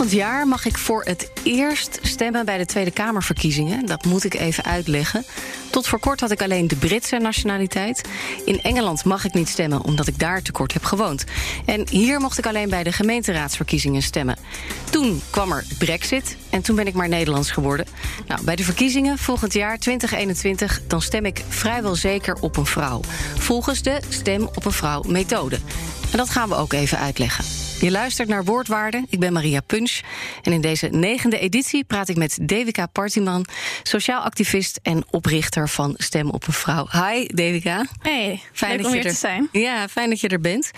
Volgend jaar mag ik voor het eerst stemmen bij de Tweede Kamerverkiezingen. Dat moet ik even uitleggen. Tot voor kort had ik alleen de Britse nationaliteit. In Engeland mag ik niet stemmen omdat ik daar te kort heb gewoond. En hier mocht ik alleen bij de gemeenteraadsverkiezingen stemmen. Toen kwam er Brexit en toen ben ik maar Nederlands geworden. Nou, bij de verkiezingen volgend jaar 2021 dan stem ik vrijwel zeker op een vrouw. Volgens de stem op een vrouw methode. En dat gaan we ook even uitleggen. Je luistert naar Woordwaarde. Ik ben Maria Punch. En in deze negende editie praat ik met Devika Partiman, sociaal activist en oprichter van Stem op een Vrouw. Hi, Devika. Hey, fijn dat om je hier er, te zijn. Ja, fijn dat je er bent.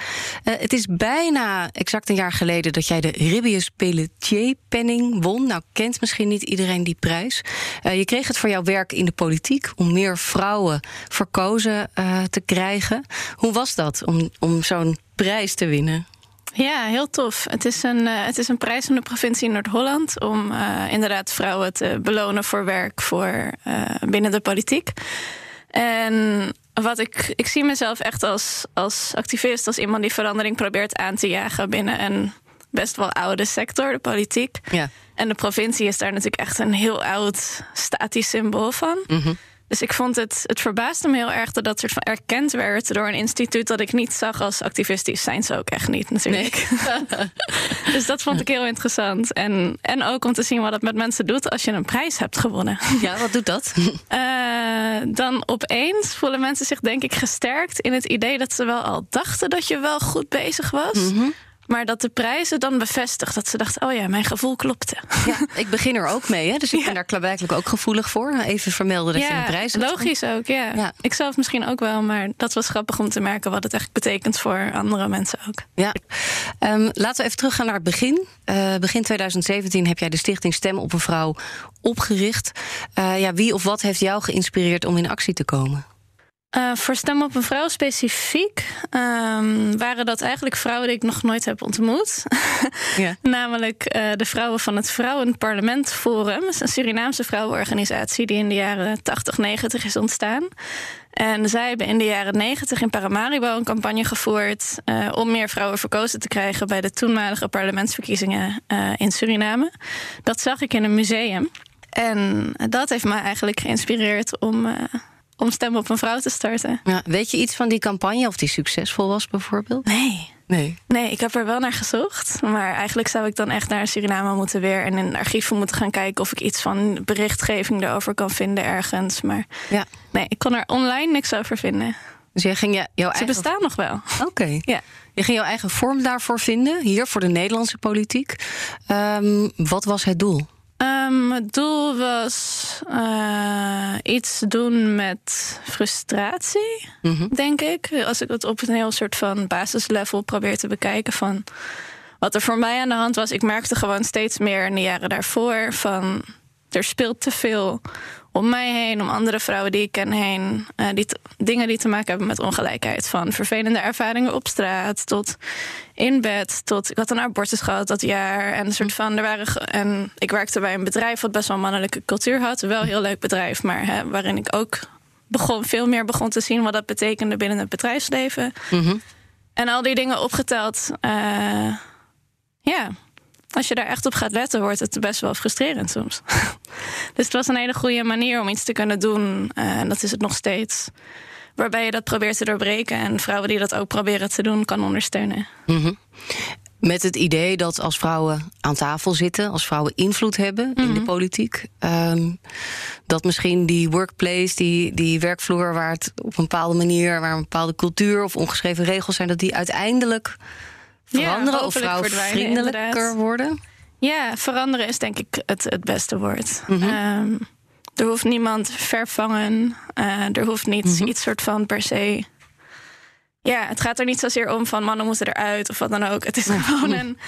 Uh, het is bijna exact een jaar geleden dat jij de Ribius Pelletier-penning won. Nou, kent misschien niet iedereen die prijs. Uh, je kreeg het voor jouw werk in de politiek om meer vrouwen verkozen uh, te krijgen. Hoe was dat om, om zo'n prijs te winnen? Ja, heel tof. Het is een, uh, het is een prijs van de provincie Noord-Holland om uh, inderdaad vrouwen te belonen voor werk voor, uh, binnen de politiek. En wat ik, ik zie mezelf echt als, als activist, als iemand die verandering probeert aan te jagen binnen een best wel oude sector, de politiek. Ja. En de provincie is daar natuurlijk echt een heel oud statisch symbool van. Mm -hmm. Dus ik vond het, het verbaasde me heel erg dat dat soort van erkend werd door een instituut dat ik niet zag als activistisch. Zijn ze ook echt niet, natuurlijk. Nee. dus dat vond ik heel interessant. En, en ook om te zien wat het met mensen doet als je een prijs hebt gewonnen. Ja, wat doet dat? Uh, dan opeens voelen mensen zich, denk ik, gesterkt in het idee dat ze wel al dachten dat je wel goed bezig was. Mm -hmm. Maar dat de prijzen dan bevestigt. Dat ze dachten, oh ja, mijn gevoel klopte. Ja, ik begin er ook mee, hè? dus ik ja. ben daar klaarblijkelijk ook gevoelig voor. Even vermelden dat ja, je een prijs hebt. logisch ook, ja. ja. Ik zelf misschien ook wel, maar dat was grappig om te merken... wat het eigenlijk betekent voor andere mensen ook. Ja. Um, laten we even teruggaan naar het begin. Uh, begin 2017 heb jij de stichting Stem op een Vrouw opgericht. Uh, ja, wie of wat heeft jou geïnspireerd om in actie te komen? Uh, voor Stem op een Vrouw specifiek um, waren dat eigenlijk vrouwen die ik nog nooit heb ontmoet. ja. Namelijk uh, de vrouwen van het Vrouwenparlement Forum. Dat is een Surinaamse vrouwenorganisatie die in de jaren 80, 90 is ontstaan. En zij hebben in de jaren 90 in Paramaribo een campagne gevoerd uh, om meer vrouwen verkozen te krijgen bij de toenmalige parlementsverkiezingen in Suriname. Dat zag ik in een museum. En dat heeft mij eigenlijk geïnspireerd om om Stem op een Vrouw te starten. Ja, weet je iets van die campagne, of die succesvol was bijvoorbeeld? Nee. Nee. nee, ik heb er wel naar gezocht. Maar eigenlijk zou ik dan echt naar Suriname moeten weer... en in archieven moeten gaan kijken of ik iets van berichtgeving erover kan vinden ergens. Maar ja. nee, ik kon er online niks over vinden. Dus jij ging je, jouw Ze eigen... bestaan nog wel. Oké. Ja. Je ging jouw eigen vorm daarvoor vinden, hier voor de Nederlandse politiek. Um, wat was het doel? Um, het doel was uh, iets doen met frustratie, mm -hmm. denk ik. Als ik het op een heel soort van basislevel probeer te bekijken van wat er voor mij aan de hand was. Ik merkte gewoon steeds meer in de jaren daarvoor van er speelt te veel om mij heen, om andere vrouwen die ik ken heen. Uh, die dingen die te maken hebben met ongelijkheid. Van vervelende ervaringen op straat tot in bed. Tot ik had een abortus gehad dat jaar. En een soort van er waren. En ik werkte bij een bedrijf wat best wel een mannelijke cultuur had. Wel een heel leuk bedrijf, maar hè, waarin ik ook begon, veel meer begon te zien wat dat betekende binnen het bedrijfsleven. Mm -hmm. En al die dingen opgeteld. Uh, ja, als je daar echt op gaat letten, wordt het best wel frustrerend soms. dus het was een hele goede manier om iets te kunnen doen. Uh, en dat is het nog steeds. Waarbij je dat probeert te doorbreken en vrouwen die dat ook proberen te doen, kan ondersteunen. Mm -hmm. Met het idee dat als vrouwen aan tafel zitten, als vrouwen invloed hebben mm -hmm. in de politiek, um, dat misschien die workplace, die, die werkvloer waar het op een bepaalde manier, waar een bepaalde cultuur of ongeschreven regels zijn, dat die uiteindelijk veranderen ja, of vrouwvriendelijker worden? Ja, veranderen is denk ik het, het beste woord. Mm -hmm. um, er hoeft niemand vervangen. Uh, er hoeft niet mm -hmm. iets soort van per se Ja, het gaat er niet zozeer om van mannen moeten eruit of wat dan ook. Het is gewoon een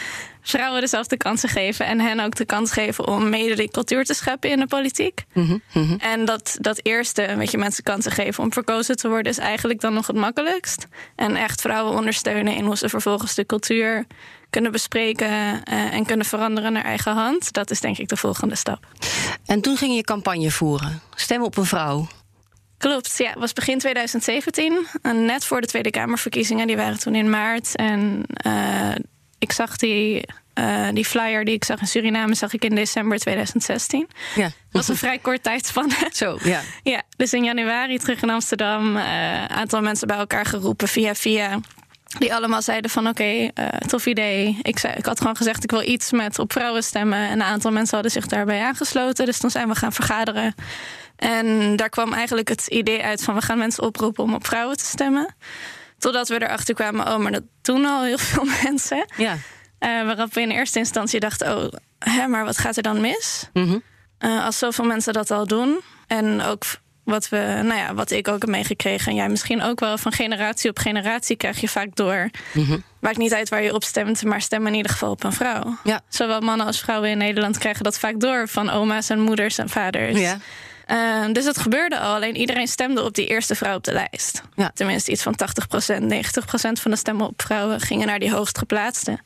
vrouwen dezelfde kansen geven en hen ook de kans geven om mede die cultuur te scheppen in de politiek. Mhm, mhm. En dat, dat eerste, weet je, mensen kansen geven om verkozen te worden, is eigenlijk dan nog het makkelijkst. En echt vrouwen ondersteunen in hoe ze vervolgens de cultuur kunnen bespreken eh, en kunnen veranderen naar eigen hand. Dat is denk ik de volgende stap. En toen ging je campagne voeren. Stem op een vrouw. Klopt, ja. Het was begin 2017. En net voor de Tweede Kamerverkiezingen. Die waren toen in maart. En eh, ik zag die, eh, die flyer die ik zag in Suriname... zag ik in december 2016. Ja. Dat was een vrij kort tijdspanne. Zo, ja. Ja, dus in januari terug in Amsterdam. Een aantal mensen bij elkaar geroepen via via... Die allemaal zeiden van oké, eh, tof idee. Ik, zei, ik had gewoon gezegd ik wil iets met op vrouwen stemmen. En een aantal mensen hadden zich daarbij aangesloten. Dus toen zijn we gaan vergaderen. En daar kwam eigenlijk het idee uit van we gaan mensen oproepen om op vrouwen te stemmen. Totdat we erachter kwamen, oh, maar dat doen al heel veel mensen. Ja. Uh, waarop we in eerste instantie dachten, oh, hè, maar wat gaat er dan mis? Mhm. Uh, als zoveel mensen dat al doen. En ook wat, we, nou ja, wat ik ook heb meegekregen. En jij misschien ook wel van generatie op generatie krijg je vaak door. Mhm. Maakt niet uit waar je op stemt, maar stem in ieder geval op een vrouw. Ja. Zowel mannen als vrouwen in Nederland krijgen dat vaak door van oma's en moeders en vaders. Ja. Uh, dus het gebeurde al, alleen iedereen stemde op die eerste vrouw op de lijst. Ja. Tenminste, iets van 80%, 90% van de stemmen op vrouwen gingen naar die hoogst geplaatste.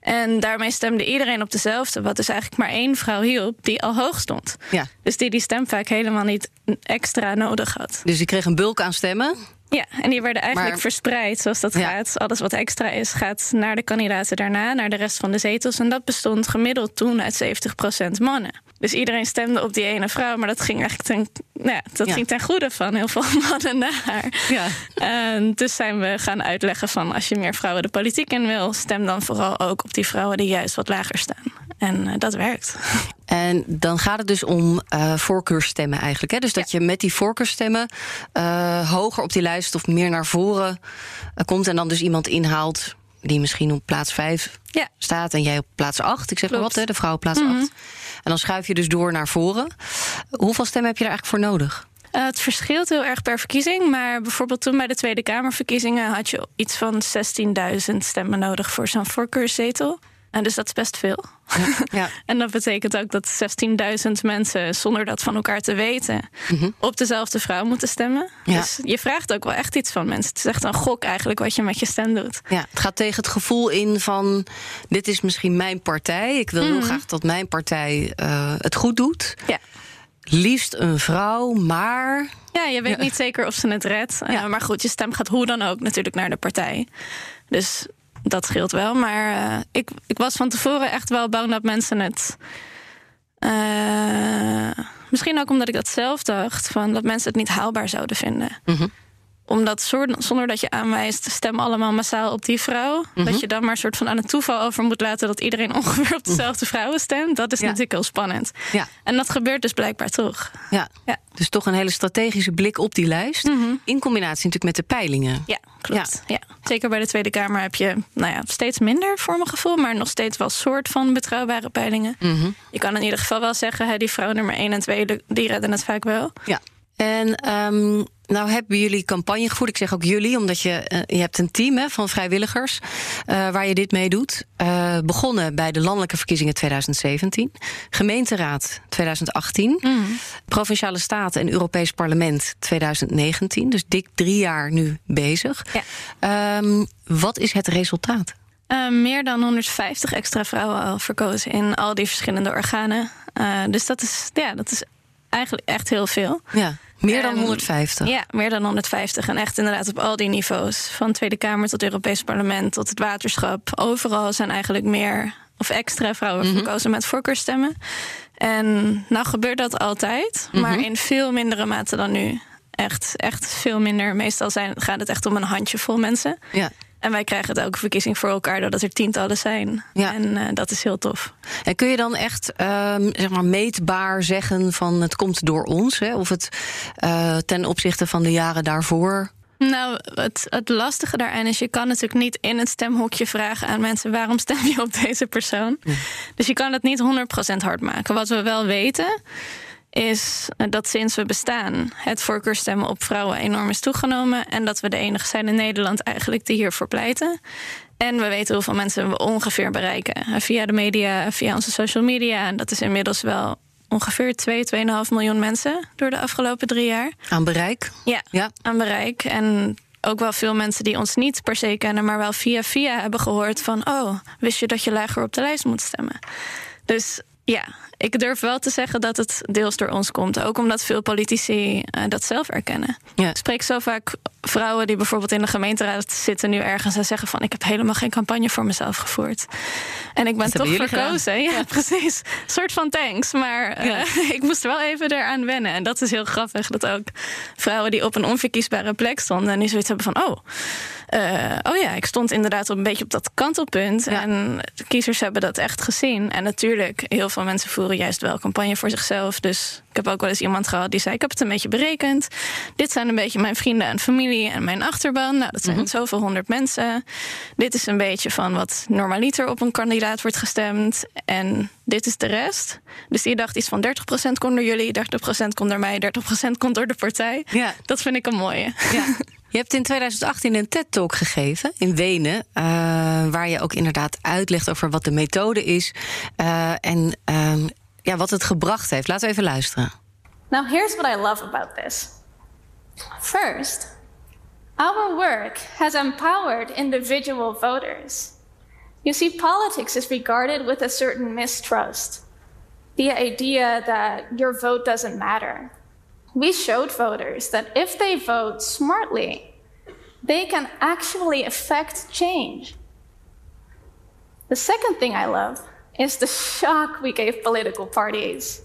En daarmee stemde iedereen op dezelfde, wat dus eigenlijk maar één vrouw hielp die al hoog stond. Ja. Dus die die stem vaak helemaal niet extra nodig had. Dus je kreeg een bulk aan stemmen. Ja, en die werden eigenlijk Maar- verspreid zoals dat Ja. gaat. Alles wat extra is, gaat naar de kandidaten daarna, naar de rest van de zetels. En dat bestond gemiddeld toen uit 70% mannen. Dus iedereen stemde op die ene vrouw, maar dat ging eigenlijk ten, nou ja, dat Ja. ging ten goede van heel veel mannen naar haar. Ja. En dus zijn we gaan uitleggen van als je meer vrouwen de politiek in wil, stem dan vooral ook op die vrouwen die juist wat lager staan. En eh, dat werkt. En dan gaat het dus om eh voorkeurstemmen eigenlijk. Hè? Dus dat je met die voorkeurstemmen eh, hoger op die lijst of meer naar voren eh, komt. En dan dus iemand inhaalt die misschien op plaats 5 Ja. staat en jij op plaats 8. Ik zeg maar wat, hè? de vrouw op plaats 8. En dan schuif je dus door naar voren. Hoeveel stemmen heb je er eigenlijk voor nodig? Het verschilt heel erg per verkiezing. Maar bijvoorbeeld toen bij de Tweede Kamerverkiezingen had je iets van 16.000 stemmen nodig voor zo'n voorkeurszetel. En dus dat is best veel. Ja. En dat betekent ook dat 16.000 mensen, zonder dat van elkaar te weten, op dezelfde vrouw moeten stemmen. Ja. Dus je vraagt ook wel echt iets van mensen. Het is echt een gok eigenlijk wat je met je stem doet. Ja, het gaat tegen het gevoel in van... dit is misschien mijn partij. Ik wil heel graag dat mijn partij eh, het goed doet. Ja. Liefst een vrouw, maar... Ja, je weet niet zeker of ze het redt. Eh, maar goed, je stem gaat hoe dan ook natuurlijk naar de partij. Dus dat scheelt wel. Maar eh, ik, ik was van tevoren echt wel bang dat mensen het. eh, misschien ook omdat ik dat zelf dacht, van dat mensen het niet haalbaar zouden vinden. Mhm. Omdat zonder, dat je aanwijst, stem allemaal massaal op die vrouw. Mhm. Dat je dan maar soort van aan het toeval over moet laten dat iedereen ongeveer op dezelfde vrouwen stemt. Dat is Ja. natuurlijk heel spannend. Ja, En dat gebeurt dus blijkbaar toch. ja. Ja. Dus toch een hele strategische blik op die lijst. In combinatie natuurlijk met de peilingen. Ja, klopt. Ja. Zeker bij de Tweede Kamer heb je nou ja, steeds minder voor mijn gevoel, maar nog steeds wel soort van betrouwbare peilingen. Je kan in ieder geval wel zeggen, hè, die vrouw nummer 1 en 2, de- die redden het vaak wel. Ja. En ehm, nou hebben jullie campagne gevoerd. Ik zeg ook jullie, omdat je, eh, je hebt een team hè, van vrijwilligers eh, waar je dit mee doet. Eh, begonnen bij de landelijke verkiezingen 2017, gemeenteraad 2018, provinciale staten en Europees parlement 2019. Dus dik drie jaar nu bezig. Ja. Ehm, wat is het resultaat? Meer dan 150 extra vrouwen al verkozen in al die verschillende organen. Dus dat is, ja, dat is eigenlijk echt heel veel. Ja, meer dan En- 150. Ja, meer dan 150. En echt inderdaad op al die niveaus. Van Tweede Kamer tot Europees Parlement tot het waterschap. Overal zijn eigenlijk meer of extra vrouwen verkozen met voorkeurstemmen. En nou gebeurt dat altijd, maar in veel mindere mate dan nu. Echt, echt veel minder. Meestal zijn, gaat het echt om een handjevol mensen. Ja. En wij krijgen het elke verkiezing voor elkaar doordat er tientallen zijn. Ja. En eh, dat is heel tof. En kun je dan echt ehm, zeg maar meetbaar zeggen van het komt door ons? Hè? Of het eh, ten opzichte van de jaren daarvoor? Nou, het, het lastige daaraan is, je kan natuurlijk niet in het stemhokje vragen aan mensen waarom stem je op deze persoon. Dus je kan het niet 100% hard maken. Wat we wel weten, is dat sinds we bestaan het voorkeurstemmen op vrouwen enorm is toegenomen. En dat we de enige zijn in Nederland eigenlijk die hiervoor pleiten. En we weten hoeveel mensen we ongeveer bereiken. Via de media, via onze social media. En dat is inmiddels wel ongeveer 2, 2,5 miljoen mensen door de afgelopen drie jaar. Aan bereik? Ja, ja, aan bereik. En ook wel veel mensen die ons niet per se kennen, maar wel via via hebben gehoord van: oh, wist je dat je lager op de lijst moet stemmen? Dus ja, ik durf wel te zeggen dat het deels door ons komt. Ook omdat veel politici uh, dat zelf erkennen. Ja. Ik spreek zo vaak vrouwen die bijvoorbeeld in de gemeenteraad zitten nu ergens en zeggen van ik heb helemaal geen campagne voor mezelf gevoerd. En ik ben toch verkozen. Ja, ja, precies. Een soort van thanks. Maar uh, ik moest wel even eraan wennen. En dat is heel grappig. Dat ook vrouwen die op een onverkiesbare plek stonden en die zoiets hebben van oh. Uh, oh ja, ik stond inderdaad op een beetje op dat kantelpunt. En de kiezers hebben dat echt gezien. En natuurlijk, heel veel mensen voeren juist wel campagne voor zichzelf. Dus ik heb ook wel eens iemand gehad die zei: Ik heb het een beetje berekend. Dit zijn een beetje mijn vrienden en familie en mijn achterban. Nou, dat zijn mm zoveel honderd mensen. Dit is een beetje van wat normaliter op een kandidaat wordt gestemd. En dit is de rest. Dus die dacht iets van 30% komt door jullie, 30% komt door mij, 30% komt door de partij. Ja. Dat vind ik een mooie. Ja. Je hebt in 2018 een TED-talk gegeven in Wenen, uh, waar je ook inderdaad uitlegt over wat de methode is uh, en uh, ja, wat het gebracht heeft. Laten we even luisteren. Now here's what I love about this. First, our work has empowered individual voters. You see, politics is regarded with a certain mistrust. The idea that your vote doesn't matter. we showed voters that if they vote smartly, they can actually affect change. The second thing I love is the shock we gave political parties.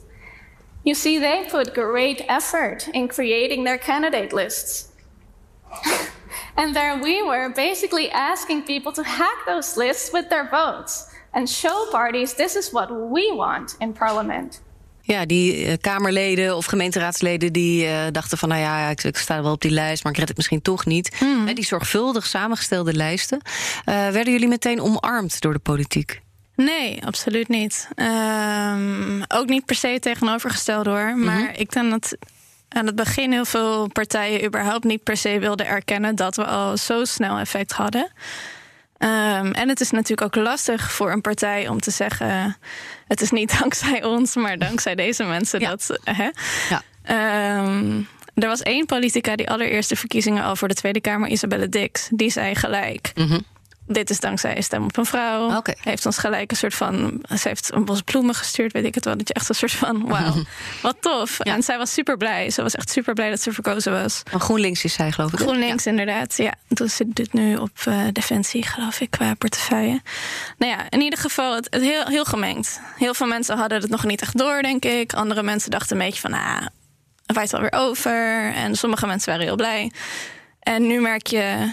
You see, they put great effort in creating their candidate lists. and there we were basically asking people to hack those lists with their votes and show parties this is what we want in parliament. Ja, die uh, Kamerleden of gemeenteraadsleden die uh, dachten van... nou ja, ik, ik, sta wel op die lijst, maar ik red het misschien toch niet. Mm. die zorgvuldig samengestelde lijsten. Uh, werden jullie meteen omarmd door de politiek? Nee, absoluut niet. Um, ook niet per se tegenovergesteld hoor. Mm -hmm. Maar ik denk dat aan het begin heel veel partijen überhaupt niet per se wilden erkennen... dat we al zo snel effect hadden... Um, en het is natuurlijk ook lastig voor een partij om te zeggen: het is niet dankzij ons, maar dankzij deze mensen. Ja. Dat, hè? Ja. Um, er was één politica die allereerste verkiezingen al voor de Tweede Kamer, Isabelle Dix, die zei gelijk. Mm -hmm dit is dankzij stem op een vrouw. Okay. Heeft ons gelijk een soort van. Ze heeft een bos bloemen gestuurd, weet ik het wel. Dat je echt een soort van. Wauw, wat tof. En zij was super blij. Ze was echt super blij dat ze verkozen was. Van GroenLinks is zij, geloof ik. GroenLinks, inderdaad. Ja, dus ze dit nu op uh, Defensie, geloof ik, qua portefeuille. Nou ja, in ieder geval, het, het heel, heel gemengd. Heel veel mensen hadden het nog niet echt door, denk ik. Andere mensen dachten een beetje van. Ah, het waait alweer over. En sommige mensen waren heel blij. En nu merk je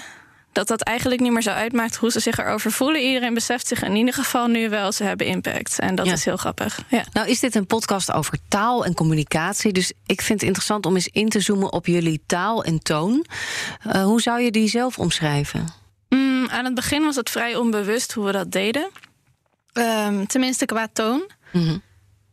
dat dat eigenlijk niet meer zo uitmaakt hoe ze zich erover voelen. Iedereen beseft zich in ieder geval nu wel, ze hebben impact. En dat is heel grappig. Ja. Nou is dit een podcast over taal en communicatie. Dus ik vind het interessant om eens in te zoomen op jullie taal en toon. Uh, hoe zou je die zelf omschrijven? Mm, aan het begin was het vrij onbewust hoe we dat deden. Um, tenminste qua toon. Mm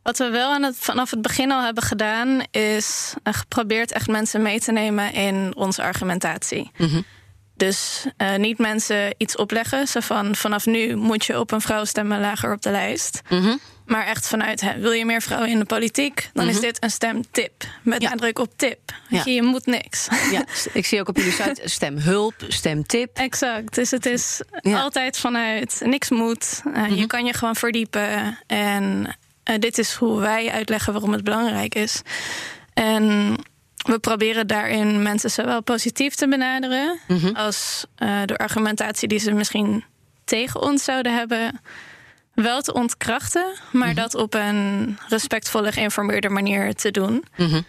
Wat we wel aan het, vanaf het begin al hebben gedaan, is uh, geprobeerd echt mensen mee te nemen in onze argumentatie. Mm -hmm. Dus uh, niet mensen iets opleggen. Zo van vanaf nu moet je op een vrouw stemmen lager op de lijst. Mm -hmm. Maar echt vanuit, hè, wil je meer vrouwen in de politiek? Dan mm -hmm. is mhm. dit een stemtip. Met ja. nadruk op tip. Ja. Je, je, moet niks. Ja, ik zie ook op jullie site stemhulp, stemtip. Exact. Dus het is ja. altijd vanuit niks moet. Uh, mm -hmm. Je mhm. kan je gewoon verdiepen. En uh, dit is hoe wij uitleggen waarom het belangrijk is. En we proberen daarin mensen zowel positief te benaderen mm-hmm. als uh, de argumentatie die ze misschien tegen ons zouden hebben, wel te ontkrachten, maar mm-hmm. dat op een respectvolle, geïnformeerde manier te doen. Mm-hmm.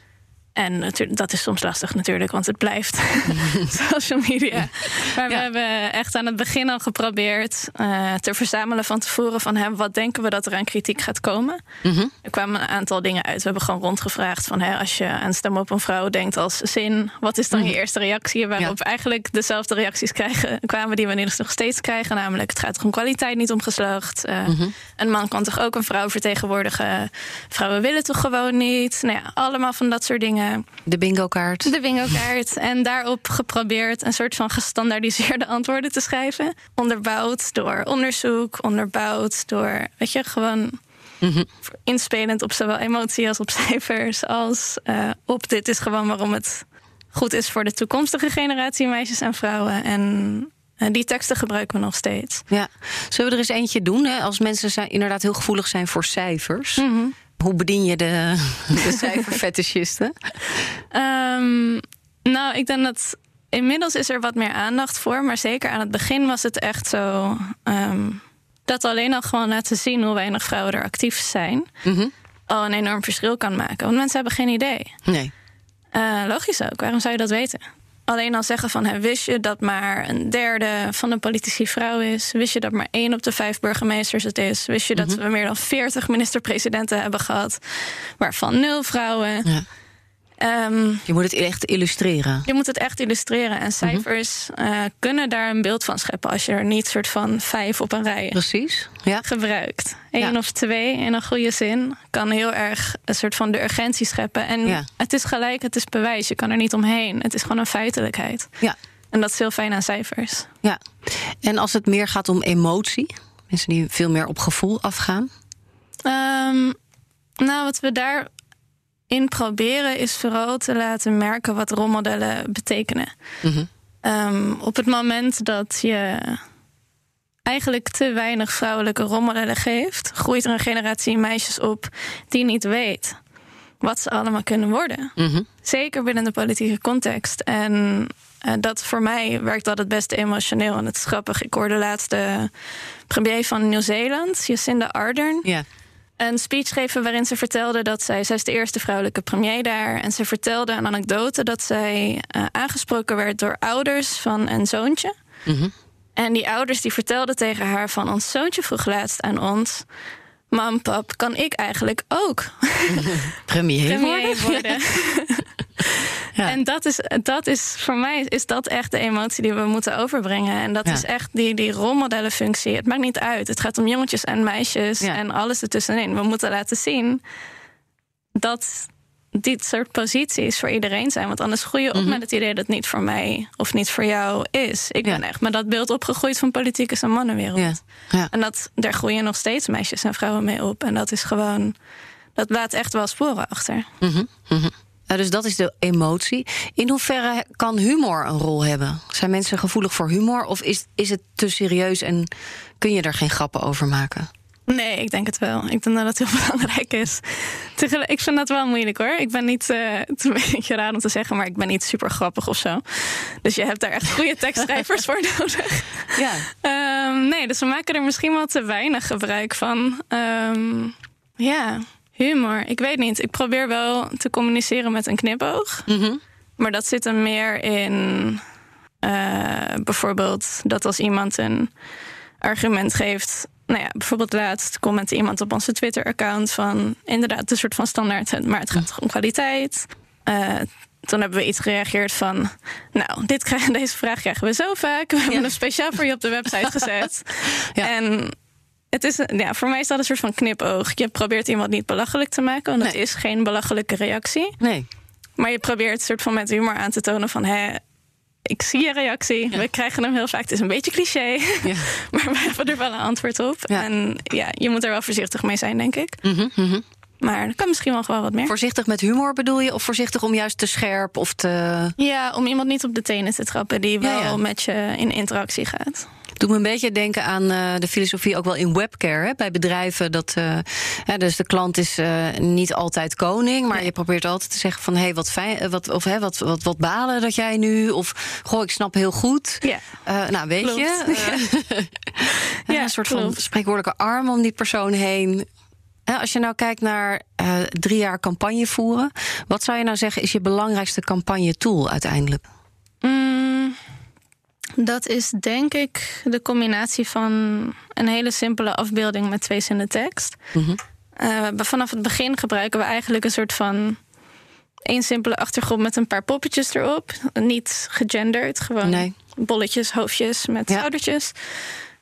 En dat is soms lastig natuurlijk, want het blijft social media. Maar we hebben echt aan het begin al geprobeerd uh, te verzamelen van tevoren van hem, wat denken we dat er aan kritiek gaat komen. Mhm. Er kwamen een aantal dingen uit. We hebben gewoon rondgevraagd van hè, als je aan stem op een vrouw denkt als zin, wat is dan je mhm. eerste reactie? Waarop eigenlijk dezelfde reacties krijgen, kwamen die we nog steeds krijgen. Namelijk, het gaat toch om kwaliteit, niet om geslacht. Uh, Een man kan toch ook een vrouw vertegenwoordigen? Vrouwen willen toch gewoon niet? Nou ja, allemaal van dat soort dingen. De bingo-kaart. De bingo-kaart. En daarop geprobeerd een soort van gestandaardiseerde antwoorden te schrijven. Onderbouwd door onderzoek, onderbouwd door, weet je, gewoon mm inspelend op zowel emotie als op cijfers. Als uh, op dit is gewoon waarom het goed is voor de toekomstige generatie meisjes en vrouwen. En en die teksten gebruiken we nog steeds. Ja. Zullen we er eens eentje doen? Hè? Als mensen zijn, inderdaad heel gevoelig zijn voor cijfers. Mhm. Hoe bedien je de, de cijferfetischisten? um, nou, ik denk dat inmiddels is er wat meer aandacht voor. Maar zeker aan het begin was het echt zo... Um, dat alleen al gewoon laten zien hoe weinig vrouwen er actief zijn... Mm al een enorm verschil kan maken. Want mensen hebben geen idee. Nee. Uh, logisch ook. Waarom zou je dat weten? Alleen al zeggen van wist je dat maar een derde van de politici vrouw is? Wist je dat maar één op de vijf burgemeesters het is? Wist je dat mhm. we meer dan veertig minister-presidenten hebben gehad, waarvan nul vrouwen? Ja. Ehm, je moet het echt illustreren. Je moet het echt illustreren. En cijfers uh, kunnen daar een beeld van scheppen als je er niet soort van vijf op een rij Precies, ja. gebruikt. Eén of twee in een goede zin kan heel erg een soort van de urgentie scheppen. En het is gelijk, het is bewijs. Je kan er niet omheen. Het is gewoon een feitelijkheid. Ja. En dat is heel fijn aan cijfers. Ja. En als het meer gaat om emotie, mensen die veel meer op gevoel afgaan? Um, nou, wat we daar in proberen is vooral te laten merken wat rolmodellen betekenen. Mhm. Ehm, op het moment dat je eigenlijk te weinig vrouwelijke rolmodellen geeft, groeit er een generatie meisjes op die niet weet wat ze allemaal kunnen worden. Mhm. Zeker binnen de politieke context. En uh, dat voor mij werkt dat het beste emotioneel. En het is grappig. Ik hoorde laatst de premier van Nieuw-Zeeland, Jacinda Ardern. Een speech geven waarin ze vertelde dat zij, zij is de eerste vrouwelijke premier daar. En ze vertelde een anekdote dat zij uh, aangesproken werd door ouders van een zoontje. Mm En die ouders die vertelden tegen haar van ons zoontje vroeg laatst aan ons. Mam, pap, kan ik eigenlijk ook premier, premier worden? En dat is, dat is voor mij is dat echt de emotie die we moeten overbrengen. En dat is echt die, die rolmodellenfunctie. Het maakt niet uit. Het gaat om jongetjes en meisjes en alles ertussenin. We moeten laten zien dat dit soort posities voor iedereen zijn. Want anders groei je op mhm. met het idee dat het niet voor mij of niet voor jou is. Ik ben echt met dat beeld opgegroeid van politiek is een mannenwereld. Ja. En dat, daar groeien nog steeds meisjes en vrouwen mee op. En dat is gewoon, dat laat echt wel sporen achter. Mm uh, dus dat is de emotie. In hoeverre kan humor een rol hebben? Zijn mensen gevoelig voor humor of is, is het te serieus en kun je er geen grappen over maken? Nee, ik denk het wel. Ik denk dat het heel belangrijk is. Ik vind dat wel moeilijk hoor. Ik ben niet, uh, het is een beetje raar om te zeggen, maar ik ben niet super grappig of zo. Dus je hebt daar echt goede tekstschrijvers voor nodig. Ja. Um, nee, dus we maken er misschien wel te weinig gebruik van. Um, ja. Humor, ik weet niet. Ik probeer wel te communiceren met een knipoog. Mhm. Maar dat zit er meer in uh, bijvoorbeeld dat als iemand een argument geeft. Nou ja, bijvoorbeeld laatst commentte iemand op onze Twitter-account van inderdaad een soort van standaard, maar het gaat toch om kwaliteit. Uh, toen hebben we iets gereageerd van. Nou, dit krijgen, deze vraag krijgen we zo vaak. We hebben hem speciaal voor je op de website gezet. ja. En het is, ja, voor mij is dat een soort van knipoog. Je probeert iemand niet belachelijk te maken, want het is geen belachelijke reactie. Nee. Maar je probeert een soort van met humor aan te tonen van... Hè, ik zie je reactie. We krijgen hem heel vaak. Het is een beetje cliché. Ja. maar we hebben er wel een antwoord op. En ja, je moet er wel voorzichtig mee zijn, denk ik. Mm -hmm, Maar er kan misschien wel gewoon wat meer. Voorzichtig met humor bedoel je? Of voorzichtig om juist te scherp of te... Ja, om iemand niet op de tenen te trappen... die wel met je in interactie gaat. Doet me een beetje denken aan uh, de filosofie ook wel in webcare. Hè, bij bedrijven dat uh, dus de klant is uh, niet altijd koning, maar je probeert altijd te zeggen van hé, hey, wat fijn, wat, of hè, wat, wat, wat balen dat jij nu? Of goh, ik snap heel goed. Ja. nou, weet je. ja. een soort van spreekwoordelijke arm om die persoon heen. Als je nou kijkt naar drie jaar campagne voeren, wat zou je nou zeggen is je belangrijkste campagne tool uiteindelijk? Mm, dat is denk ik de combinatie van een hele simpele afbeelding met twee zinnen tekst. Mm vanaf het begin gebruiken we eigenlijk een soort van één simpele achtergrond met een paar poppetjes erop. Niet gegenderd, gewoon nee. bolletjes, hoofdjes met ja. schoudertjes.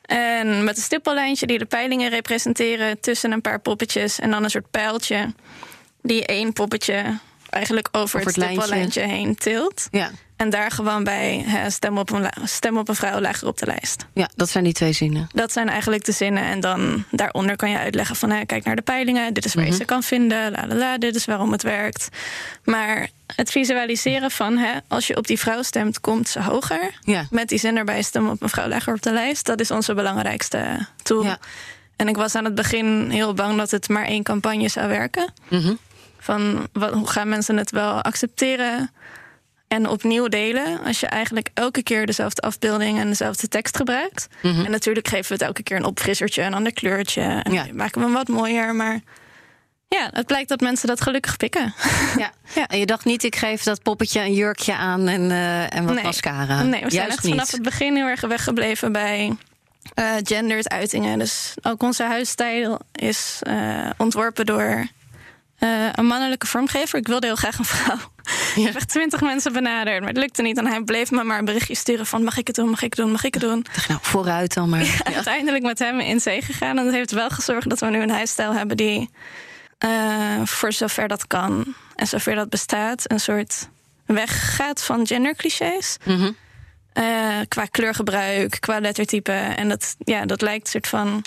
En met een stippellijntje die de peilingen representeren tussen een paar poppetjes. En dan een soort pijltje die één poppetje eigenlijk over, het, het stippellijntje heen tilt. Ja. En daar gewoon bij stem, op een, stem op een vrouw lager op de lijst. Ja, dat zijn die twee zinnen. Dat zijn eigenlijk de zinnen. En dan daaronder kan je uitleggen van... Hè, kijk naar de peilingen, dit is waar je mhm. ze kan vinden... La, la, la, dit is waarom het werkt. Maar het visualiseren van... Hè, als je op die vrouw stemt, komt ze hoger. Ja. Met die zin erbij, stem op een vrouw lager op de lijst. Dat is onze belangrijkste tool. Ja. En ik was aan het begin heel bang dat het maar één campagne zou werken. Mm Van wat, hoe gaan mensen het wel accepteren en opnieuw delen. Als je eigenlijk elke keer dezelfde afbeelding en dezelfde tekst gebruikt. Mhm. En natuurlijk geven we het elke keer een opfrissertje, een ander kleurtje. En maken we hem wat mooier. Maar ja, het blijkt dat mensen dat gelukkig pikken. Ja. ja. En je dacht niet, ik geef dat poppetje een jurkje aan en, uh, en wat nee. mascara. Nee, we zijn echt vanaf het begin heel erg weggebleven bij uh, gendered uitingen. Dus ook onze huisstijl is uh, ontworpen door uh, een mannelijke vormgever. Ik wilde heel graag een vrouw. Ja. Ik heb echt twintig mensen benaderd, maar het lukte niet. En hij bleef me maar een berichtje sturen van... mag ik het doen, mag ik het doen, mag ik het doen? Nou, vooruit dan maar. Ja, Uiteindelijk met hem in zee gegaan. En dat heeft wel gezorgd dat we nu een huisstijl hebben... die uh, voor zover dat kan en zover dat bestaat... een soort weggaat van genderclichés. Mm -hmm. uh, qua kleurgebruik, qua lettertype. En dat, ja, dat lijkt een soort van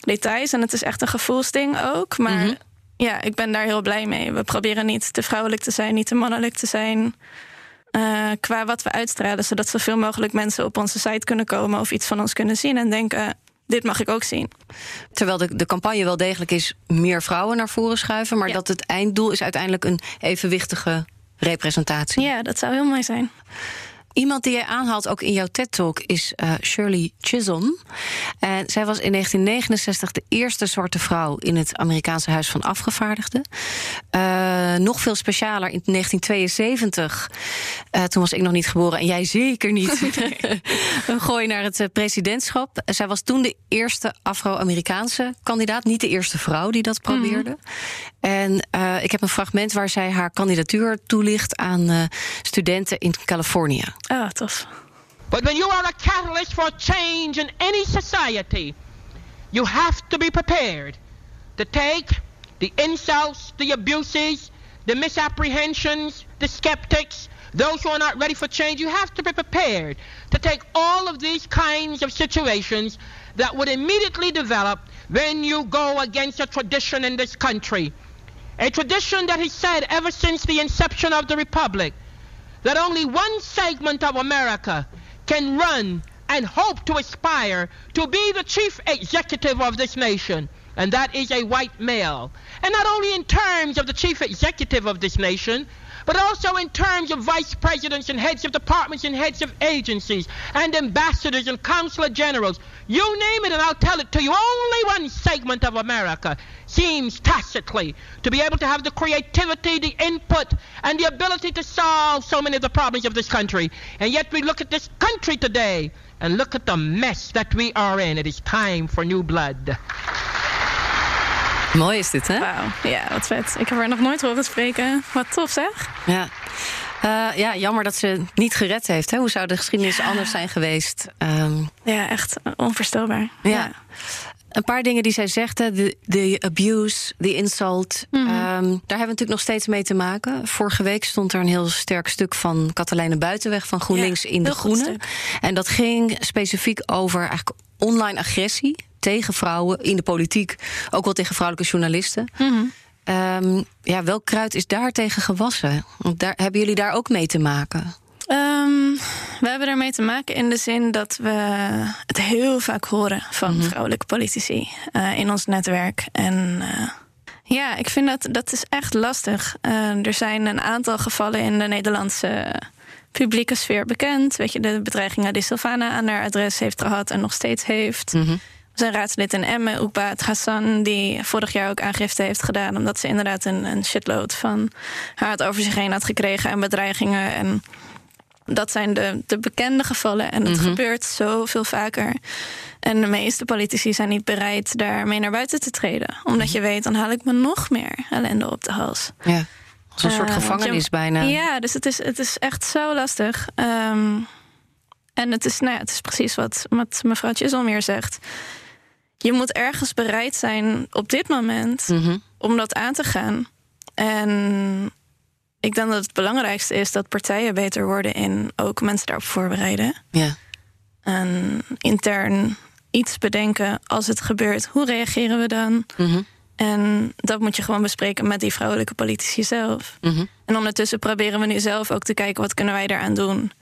details. En het is echt een gevoelsding ook. Maar... Mm -hmm ja, ik ben daar heel blij mee. We proberen niet te vrouwelijk te zijn, niet te mannelijk te zijn. Uh, qua wat we uitstralen, zodat zoveel mogelijk mensen op onze site kunnen komen of iets van ons kunnen zien en denken: dit mag ik ook zien. Terwijl de, de campagne wel degelijk is meer vrouwen naar voren schuiven, maar dat het einddoel is uiteindelijk een evenwichtige representatie. Ja, dat zou heel mooi zijn. Iemand die jij aanhaalt ook in jouw TED-talk is uh, Shirley Chisholm. En zij was in 1969 de eerste zwarte vrouw in het Amerikaanse Huis van Afgevaardigden. Uh, nog veel specialer in 1972. Uh, toen was ik nog niet geboren en jij zeker niet. Een gooi naar het presidentschap. Zij was toen de eerste Afro-Amerikaanse kandidaat. Niet de eerste vrouw die dat probeerde. Mm. En ik heb een fragment waar zij haar kandidatuur toelicht aan studenten in Californië. Ah, tof. But when you are a catalyst for change in any society, you have to be prepared to take the insults, the abuses, the misapprehensions, the skeptics, those who are not ready for change. You have to be prepared to take all of these kinds of situations that would immediately develop when you go against a tradition in this country. A tradition that has said ever since the inception of the Republic that only one segment of America can run and hope to aspire to be the chief executive of this nation, and that is a white male. And not only in terms of the chief executive of this nation, but also in terms of vice presidents and heads of departments and heads of agencies and ambassadors and consular generals. You name it, and I'll tell it to you. Only one segment of America seems tacitly to be able to have the creativity, the input, and the ability to solve so many of the problems of this country. And yet we look at this country today and look at the mess that we are in. It is time for new blood. Mooi is dit, hè? Wauw, ja, wat vet. Ik heb er nog nooit horen spreken. Wat tof, zeg. Ja. Uh, ja, jammer dat ze niet gered heeft. Hè? Hoe zou de geschiedenis anders zijn geweest? Um, ja, echt onvoorstelbaar. Ja. ja. Een paar dingen die zij zegt, de, de abuse, de insult. Mm -hmm. um, daar hebben we natuurlijk nog steeds mee te maken. Vorige week stond er een heel sterk stuk van Katelijne Buitenweg van GroenLinks ja, in de Groene. En dat ging specifiek over eigenlijk online agressie tegen vrouwen in de politiek, ook wel tegen vrouwelijke journalisten. Mm um, ja, welk kruid is daar tegen gewassen? Daar, hebben jullie daar ook mee te maken? Um, we hebben ermee te maken in de zin dat we het heel vaak horen van mm -hmm. vrouwelijke politici uh, in ons netwerk. En uh, ja, ik vind dat dat is echt lastig. Uh, er zijn een aantal gevallen in de Nederlandse publieke sfeer bekend. Weet je, de bedreigingen die Sylvana aan haar adres heeft gehad en nog steeds heeft. Mm -hmm. Zijn raadslid in Emmen, Oekbaat Hassan, die vorig jaar ook aangifte heeft gedaan. Omdat ze inderdaad een, een shitload van haat over zich heen had gekregen en bedreigingen. En dat zijn de, de bekende gevallen. En het gebeurt zoveel vaker. En de meeste politici zijn niet bereid daarmee naar buiten te treden. Omdat je weet, dan haal ik me nog meer ellende op de hals. Ja. Als een soort Eh, gevangenis je- bijna. Ja, dus het is, het is echt zo lastig. Ehm, en het is, nou ja, het is precies wat, wat mevrouw Chiselmeer zegt. Je moet ergens bereid zijn op dit moment Mhm. om dat aan te gaan. En ik denk dat het belangrijkste is dat partijen beter worden in ook mensen daarop voorbereiden. Ja. En intern iets bedenken als het gebeurt. Hoe reageren we dan? Mhm. En dat moet je gewoon bespreken met die vrouwelijke politici zelf. Mhm. En ondertussen proberen we nu zelf ook te kijken wat kunnen wij daaraan doen.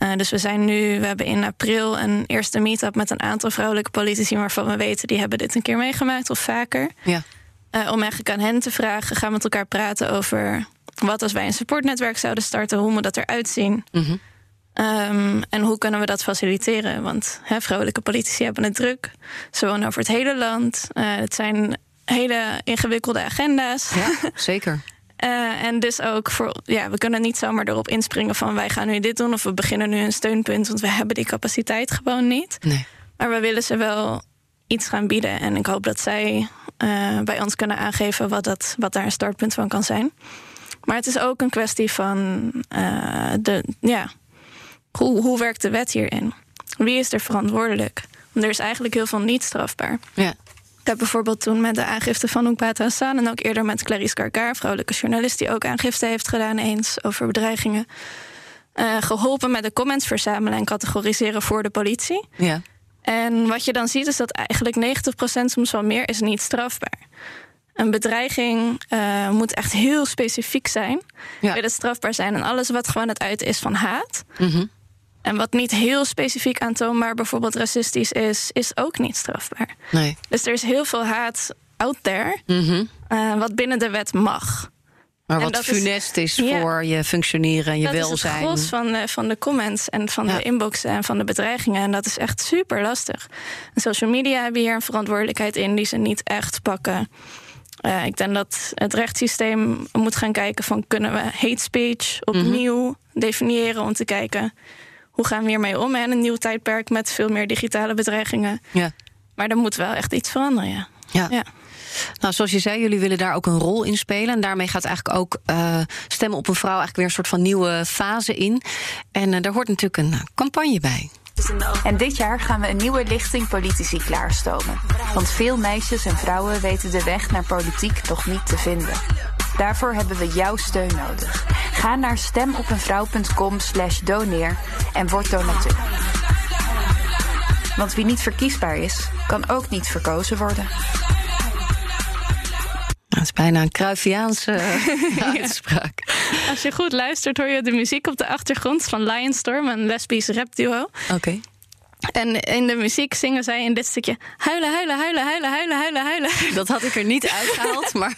Eh, dus we zijn nu, we hebben in april een eerste meet-up met een aantal vrouwelijke politici waarvan we weten die hebben dit een keer meegemaakt of vaker. Ja. Eh, om eigenlijk aan hen te vragen, gaan we met elkaar praten over wat als wij een supportnetwerk zouden starten, hoe moet dat eruit zien? Mhm. Ehm, en hoe kunnen we dat faciliteren? Want hè, vrouwelijke politici hebben het druk. Ze wonen over het hele land. Eh, het zijn hele ingewikkelde agenda's. ja, zeker. Eh, en dus ook voor, ja, we kunnen niet zomaar erop inspringen van wij gaan nu dit doen of we beginnen nu een steunpunt, want we hebben die capaciteit gewoon niet. Nee. Maar we willen ze wel iets gaan bieden. En ik hoop dat zij eh, bij ons kunnen aangeven wat, dat, wat daar een startpunt van kan zijn. Maar het is ook een kwestie van eh, de, ja, hoe, hoe werkt de wet hierin? Wie is er verantwoordelijk? Want er is eigenlijk heel veel niet strafbaar. Ja. Ik heb bijvoorbeeld toen met de aangifte van Oekbata Hassan... en ook eerder met Clarice Karkar, vrouwelijke journalist... die ook aangifte heeft gedaan eens over bedreigingen... eh, geholpen met de comments verzamelen en categoriseren voor de politie. Ja. En wat je dan ziet is dat eigenlijk 90% soms wel meer is niet strafbaar. Een bedreiging eh, moet echt heel specifiek zijn. Ja. Wil het strafbaar zijn. En alles wat gewoon het uit is van haat... Mhm. En wat niet heel specifiek aantoonbaar, bijvoorbeeld racistisch is... is ook niet strafbaar. Nee. Dus er is heel veel haat out there... Mhm. eh, wat binnen de wet mag. Maar En wat dat funest is, voor je functioneren en je dat is welzijn. het gros van de, van de comments en van Ja. de inboxen en van de bedreigingen. En dat is echt super lastig. En social media hebben hier een verantwoordelijkheid in die ze niet echt pakken. Eh, ik denk dat het rechtssysteem moet gaan kijken van kunnen we hate speech opnieuw definiëren om te kijken hoe gaan we hiermee om. En een nieuw tijdperk met veel meer digitale bedreigingen. Ja. Maar er moet wel echt iets veranderen. Ja. Ja. Ja. Nou, zoals je zei, jullie willen daar ook een rol in spelen. En daarmee gaat eigenlijk ook eh, stemmen op een vrouw eigenlijk weer een soort van nieuwe fase in. En eh, daar hoort natuurlijk een eh, campagne bij. En dit jaar gaan we een nieuwe lichting politici klaarstomen. Want veel meisjes en vrouwen weten de weg naar politiek nog niet te vinden. Daarvoor hebben we jouw steun nodig. Ga naar stemopenvrouw.com slash doneer en word donateur. Want wie niet verkiesbaar is, kan ook niet verkozen worden. Het is bijna een Cruyffiaanse eh, uitspraak. Als je goed luistert, hoor je de muziek op de achtergrond van Lionstorm, een lesbisch rapduo. Oké. En in de muziek zingen zij in dit stukje huilen, huilen, huilen, huilen, huilen, huilen, huilen. Dat had ik er niet uitgehaald, maar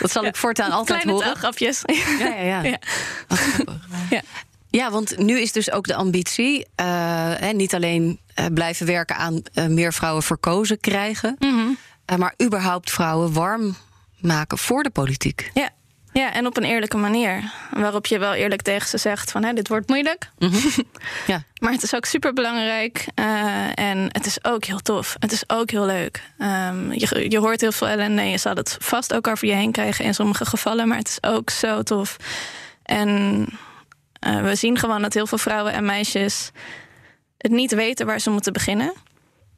dat zal ik voortaan altijd Kleine horen. taalgrapjes. Ja, ja, ja. Ja. Ja. Ja, want nu is dus ook de ambitie... eh, hè, niet alleen eh, blijven werken aan eh, meer vrouwen verkozen krijgen... Mhm. maar überhaupt vrouwen warm maken voor de politiek. Ja. Ja, en op een eerlijke manier. Waarop je wel eerlijk tegen ze zegt van... Hè, dit wordt moeilijk. Ja. Maar het is ook super belangrijk. en het is ook heel tof. Het is ook heel leuk. Ehm, je, je hoort heel veel ellende. en Je zal het vast ook over je heen krijgen in sommige gevallen. Maar het is ook zo tof. En eh, we zien gewoon dat heel veel vrouwen en meisjes het niet weten waar ze moeten beginnen.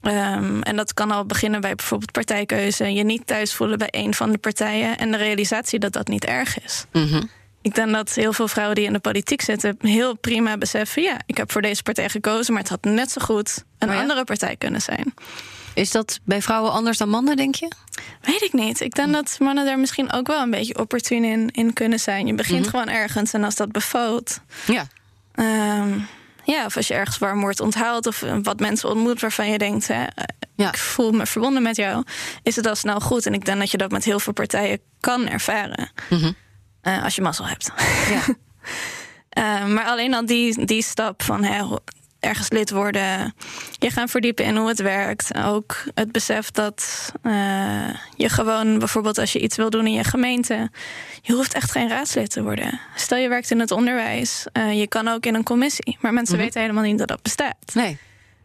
Ehm, en dat kan al beginnen bij bijvoorbeeld partijkeuze. Je niet thuis voelen bij een van de partijen. En de realisatie dat dat niet erg is. Mhm. Ik denk dat heel veel vrouwen die in de politiek zitten heel prima beseffen: ja, ik heb voor deze partij gekozen, maar het had net zo goed een Oh ja? andere partij kunnen zijn. Is dat bij vrouwen anders dan mannen, denk je? Weet ik niet. Ik denk dat mannen daar misschien ook wel een beetje opportun in, in kunnen zijn. Je begint gewoon ergens en als dat bevalt. Ja. ehm, ja, of als je ergens warm wordt onthaald of eh, wat mensen ontmoet waarvan je denkt: hè, eh, Ja. ik voel me verbonden met jou, is het al snel goed. En ik denk dat je dat met heel veel partijen kan ervaren. Mhm. Eh, als je mazzel hebt. ja. Maar alleen al die, die stap van hè, ergens lid worden, je gaan verdiepen in hoe het werkt. Ook het besef dat uh, je gewoon, bijvoorbeeld als je iets wil doen in je gemeente, je hoeft echt geen raadslid te worden. Stel je werkt in het onderwijs, uh, je kan ook in een commissie, maar mensen mm -hmm. weten helemaal niet dat dat bestaat. Nee.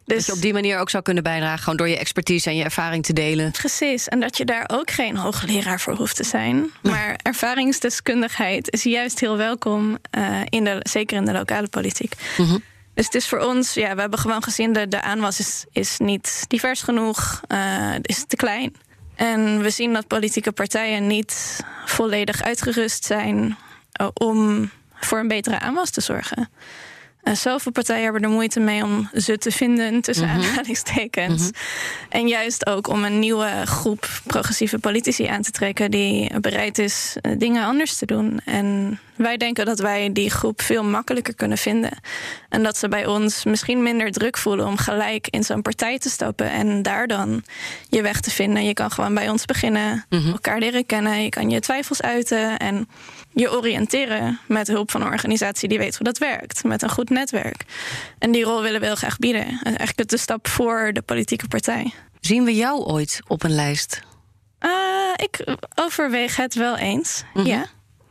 Dus, dat je op die manier ook zou kunnen bijdragen, gewoon door je expertise en je ervaring te delen. Precies, en dat je daar ook geen hoogleraar voor hoeft te zijn. Maar ervaringsdeskundigheid is juist heel welkom, uh, in de, zeker in de lokale politiek. Mm -hmm. Dus het is voor ons, ja, we hebben gewoon gezien dat de aanwas is, is niet divers genoeg, uh, is te klein. En we zien dat politieke partijen niet volledig uitgerust zijn uh, om voor een betere aanwas te zorgen. Uh, zoveel partijen hebben er moeite mee om ze te vinden, tussen mm -hmm. aanhalingstekens. Mm -hmm. En juist ook om een nieuwe groep progressieve politici aan te trekken die bereid is uh, dingen anders te doen. En wij denken dat wij die groep veel makkelijker kunnen vinden. En dat ze bij ons misschien minder druk voelen om gelijk in zo'n partij te stappen en daar dan je weg te vinden. Je kan gewoon bij ons beginnen, mm -hmm. elkaar leren kennen, je kan je twijfels uiten en je oriënteren met hulp van een organisatie die weet hoe dat werkt, met een goed netwerk. En die rol willen we heel graag bieden. Eigenlijk de stap voor de politieke partij. Zien we jou ooit op een lijst? Uh, ik overweeg het wel eens, mm -hmm. ja.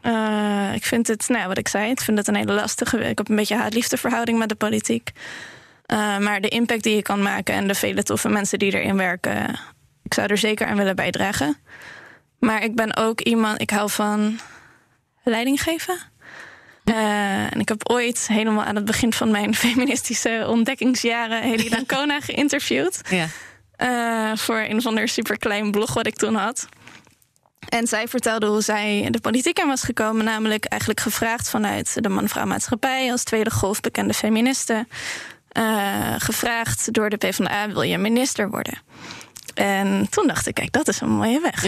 Uh, ik vind het, nou wat ik zei, ik vind het een hele lastige. Ik heb een beetje haat-liefdeverhouding met de politiek. Uh, maar de impact die je kan maken en de vele toffe mensen die erin werken, ik zou er zeker aan willen bijdragen. Maar ik ben ook iemand, ik hou van leiding geven. Uh, en ik heb ooit helemaal aan het begin van mijn feministische ontdekkingsjaren Hedy Dancona geïnterviewd. Ja. Voor een van de superklein blog wat ik toen had. En zij vertelde hoe zij de politiek in was gekomen. Namelijk eigenlijk gevraagd vanuit de man-vrouw maatschappij... als tweede golf bekende feministen. Uh, gevraagd door de PvdA, wil je minister worden? En toen dacht ik, kijk, dat is een mooie weg.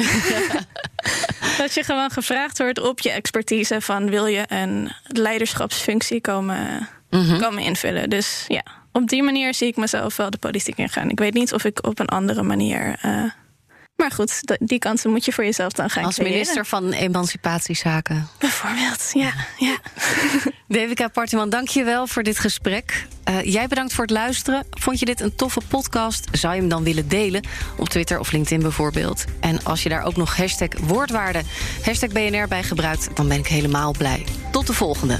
dat je gewoon gevraagd wordt op je expertise... van wil je een leiderschapsfunctie komen, mm -hmm. komen invullen. Dus ja, op die manier zie ik mezelf wel de politiek ingaan. Ik weet niet of ik op een andere manier... Uh, maar goed, die kansen moet je voor jezelf dan gaan Als creëren. minister van Emancipatiezaken. Bijvoorbeeld, ja. ja. Devika Partiman, dank je wel voor dit gesprek. Uh, jij bedankt voor het luisteren. Vond je dit een toffe podcast? Zou je hem dan willen delen? Op Twitter of LinkedIn bijvoorbeeld. En als je daar ook nog hashtag woordwaarde, hashtag BNR bij gebruikt... dan ben ik helemaal blij. Tot de volgende.